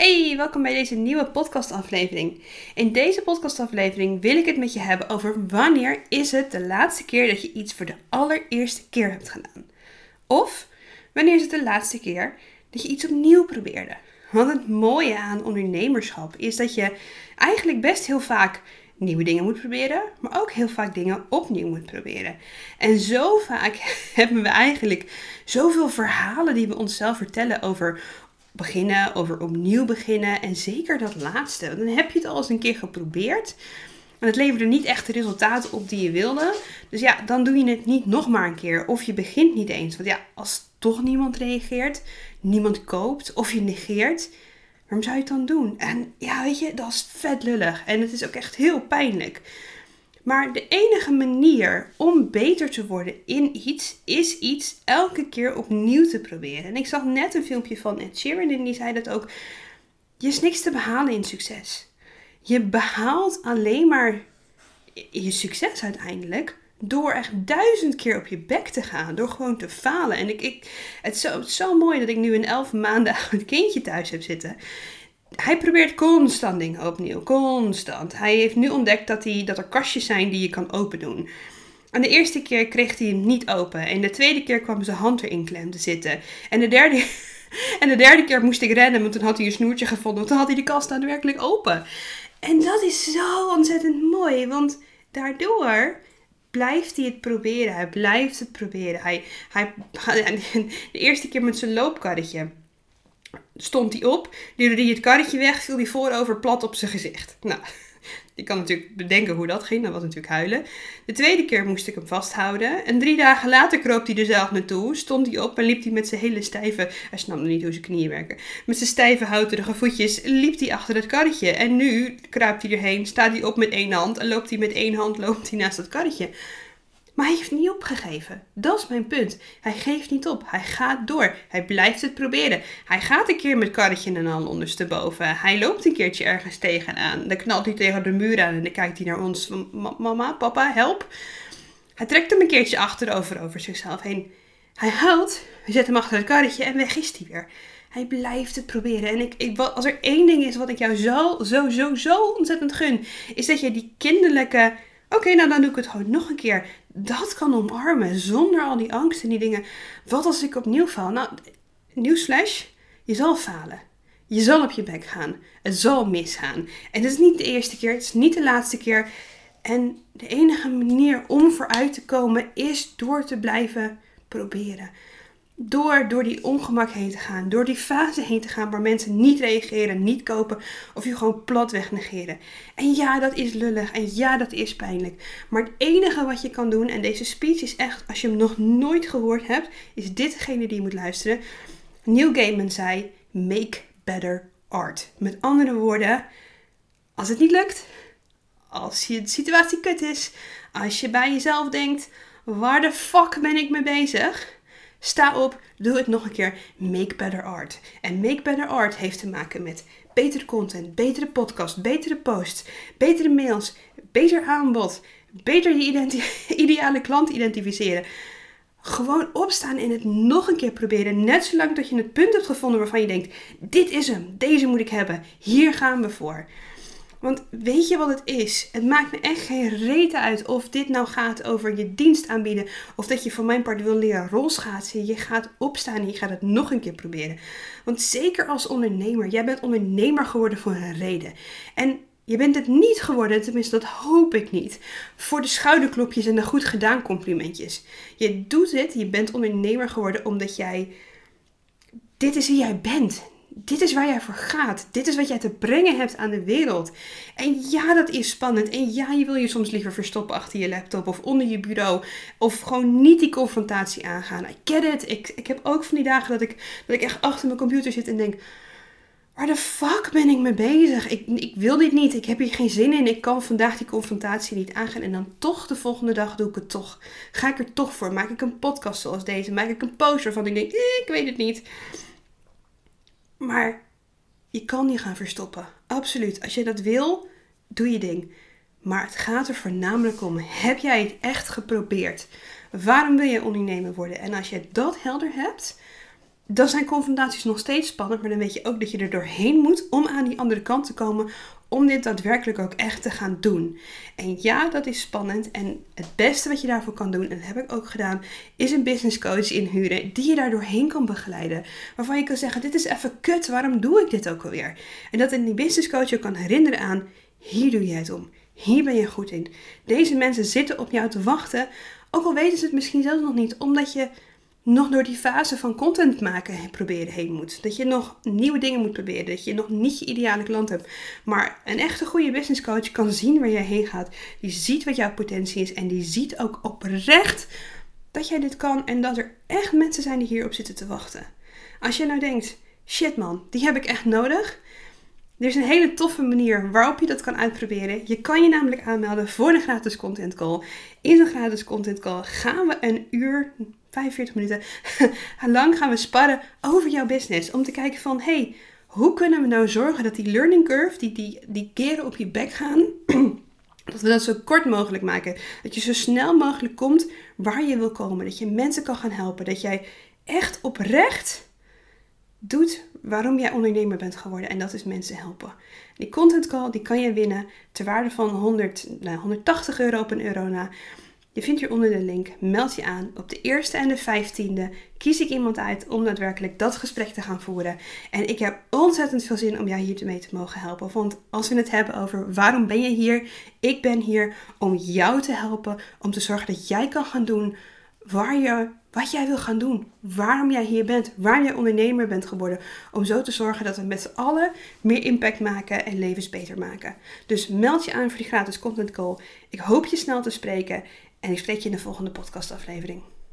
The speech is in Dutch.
Hey, welkom bij deze nieuwe podcastaflevering. In deze podcastaflevering wil ik het met je hebben over wanneer is het de laatste keer dat je iets voor de allereerste keer hebt gedaan. Of wanneer is het de laatste keer dat je iets opnieuw probeerde. Want het mooie aan ondernemerschap is dat je eigenlijk best heel vaak nieuwe dingen moet proberen, maar ook heel vaak dingen opnieuw moet proberen. En zo vaak hebben we eigenlijk zoveel verhalen die we onszelf vertellen over beginnen, over opnieuw beginnen. En zeker dat laatste. Dan heb je het al eens een keer geprobeerd. En het leverde niet echt de resultaten op die je wilde. Dus ja, dan doe je het niet nog maar een keer. Of je begint niet eens. Want ja, als toch niemand reageert, niemand koopt of je negeert, waarom zou je het dan doen? En ja, weet je, dat is vet lullig. En het is ook echt heel pijnlijk. Maar de enige manier om beter te worden in iets, is iets elke keer opnieuw te proberen. En ik zag net een filmpje van Ed Sheeran en die zei dat ook. Je is niks te behalen in succes. Je behaalt alleen maar je succes uiteindelijk door echt duizend keer op je bek te gaan. Door gewoon te falen. En ik, ik, het, is zo, het is zo mooi dat ik nu een elf maanden oud kindje thuis heb zitten hij probeert constant dingen opnieuw. Constant. Hij heeft nu ontdekt dat, hij, dat er kastjes zijn die je kan open doen. En de eerste keer kreeg hij hem niet open. En de tweede keer kwam zijn hand erin klem te zitten. En de derde, en de derde keer moest ik rennen, want toen had hij een snoertje gevonden. Want toen had hij de kast daadwerkelijk open. En dat is zo ontzettend mooi. Want daardoor blijft hij het proberen. Hij blijft het proberen. Hij, hij, de eerste keer met zijn loopkarretje stond hij op, duwde hij het karretje weg, viel hij voorover plat op zijn gezicht. Nou, je kan natuurlijk bedenken hoe dat ging, dat was natuurlijk huilen. De tweede keer moest ik hem vasthouden. En drie dagen later kroop hij er zelf naartoe, stond hij op en liep hij met zijn hele stijve, hij snapte niet hoe zijn knieën werken, met zijn stijve houterige voetjes liep hij achter het karretje. En nu kruipt hij erheen, staat hij op met één hand en loopt hij met één hand loopt hij naast het karretje. Maar hij heeft niet opgegeven. Dat is mijn punt. Hij geeft niet op. Hij gaat door. Hij blijft het proberen. Hij gaat een keer met karretje en al ondersteboven. Hij loopt een keertje ergens tegenaan. Dan knalt hij tegen de muur aan en dan kijkt hij naar ons. Mama, papa, help. Hij trekt hem een keertje achterover over zichzelf heen. Hij huilt. We zetten hem achter het karretje en weg is hij weer. Hij blijft het proberen. En ik, ik, als er één ding is wat ik jou zo, zo, zo, zo ontzettend gun, is dat je die kinderlijke Oké, nou dan doe ik het gewoon nog een keer. Dat kan omarmen zonder al die angst en die dingen. Wat als ik opnieuw val? Nou, nieuwsflash, je zal falen. Je zal op je bek gaan. Het zal misgaan. En het is niet de eerste keer, het is niet de laatste keer. En de enige manier om vooruit te komen is door te blijven proberen door, door die ongemak heen te gaan, door die fase heen te gaan waar mensen niet reageren, niet kopen of je gewoon platweg negeren. En ja, dat is lullig en ja, dat is pijnlijk. Maar het enige wat je kan doen, en deze speech is echt, als je hem nog nooit gehoord hebt, is dit degene die moet luisteren. Neil Gaiman zei, make better art. Met andere woorden, als het niet lukt, als je de situatie kut is, als je bij jezelf denkt, waar de fuck ben ik mee bezig? Sta op, doe het nog een keer. Make better art. En make better art heeft te maken met betere content, betere podcast, betere posts, betere mails, beter aanbod, beter je ideale klant identificeren. Gewoon opstaan en het nog een keer proberen. Net zolang dat je het punt hebt gevonden waarvan je denkt: dit is hem, deze moet ik hebben. Hier gaan we voor. Want weet je wat het is? Het maakt me echt geen reten uit of dit nou gaat over je dienst aanbieden. Of dat je van mijn part wil leren rolschaatsen. Je gaat opstaan en je gaat het nog een keer proberen. Want zeker als ondernemer, jij bent ondernemer geworden voor een reden. En je bent het niet geworden, tenminste dat hoop ik niet, voor de schouderklopjes en de goed gedaan complimentjes. Je doet het, je bent ondernemer geworden omdat jij, dit is wie jij bent dit is waar jij voor gaat. Dit is wat jij te brengen hebt aan de wereld. En ja, dat is spannend. En ja, je wil je soms liever verstoppen achter je laptop of onder je bureau. Of gewoon niet die confrontatie aangaan. I get it. Ik, ik heb ook van die dagen dat ik, dat ik echt achter mijn computer zit en denk... Waar de fuck ben ik mee bezig? Ik, ik wil dit niet. Ik heb hier geen zin in. Ik kan vandaag die confrontatie niet aangaan. En dan toch de volgende dag doe ik het toch. Ga ik er toch voor? Maak ik een podcast zoals deze? Maak ik een poster waarvan ik denk, eh, ik weet het niet. Maar je kan die gaan verstoppen. Absoluut. Als je dat wil, doe je ding. Maar het gaat er voornamelijk om: heb jij het echt geprobeerd? Waarom wil je ondernemer worden? En als je dat helder hebt, dan zijn confrontaties nog steeds spannend, maar dan weet je ook dat je er doorheen moet om aan die andere kant te komen, om dit daadwerkelijk ook echt te gaan doen. En ja, dat is spannend. En het beste wat je daarvoor kan doen, en dat heb ik ook gedaan, is een business coach inhuren die je daar doorheen kan begeleiden. Waarvan je kan zeggen: Dit is even kut, waarom doe ik dit ook alweer? En dat in die business coach je kan herinneren aan: Hier doe je het om. Hier ben je goed in. Deze mensen zitten op jou te wachten. Ook al weten ze het misschien zelfs nog niet, omdat je nog door die fase van content maken proberen heen moet. Dat je nog nieuwe dingen moet proberen. Dat je nog niet je ideale klant hebt. Maar een echte goede business coach kan zien waar jij heen gaat. Die ziet wat jouw potentie is. En die ziet ook oprecht dat jij dit kan. En dat er echt mensen zijn die hierop zitten te wachten. Als je nou denkt, shit man, die heb ik echt nodig. Er is een hele toffe manier waarop je dat kan uitproberen. Je kan je namelijk aanmelden voor een gratis content call. In zo'n gratis content call gaan we een uur 45 minuten lang gaan we sparren over jouw business. Om te kijken van, hey, hoe kunnen we nou zorgen dat die learning curve, die, die, die keren op je bek gaan, dat we dat zo kort mogelijk maken. Dat je zo snel mogelijk komt waar je wil komen. Dat je mensen kan gaan helpen. Dat jij echt oprecht doet waarom jij ondernemer bent geworden. En dat is mensen helpen. Die content call die kan je winnen ter waarde van 100, nou, 180 euro op een euro na. Je vindt hieronder de link. Meld je aan. Op de eerste en de vijftiende kies ik iemand uit om daadwerkelijk dat gesprek te gaan voeren. En ik heb ontzettend veel zin om jou hier mee te mogen helpen. Want als we het hebben over waarom ben je hier? Ik ben hier om jou te helpen. Om te zorgen dat jij kan gaan doen waar je, wat jij wil gaan doen. Waarom jij hier bent. Waar jij ondernemer bent geworden. Om zo te zorgen dat we met z'n allen meer impact maken en levens beter maken. Dus meld je aan voor die gratis content call. Ik hoop je snel te spreken. En ik spreek je in de volgende podcastaflevering.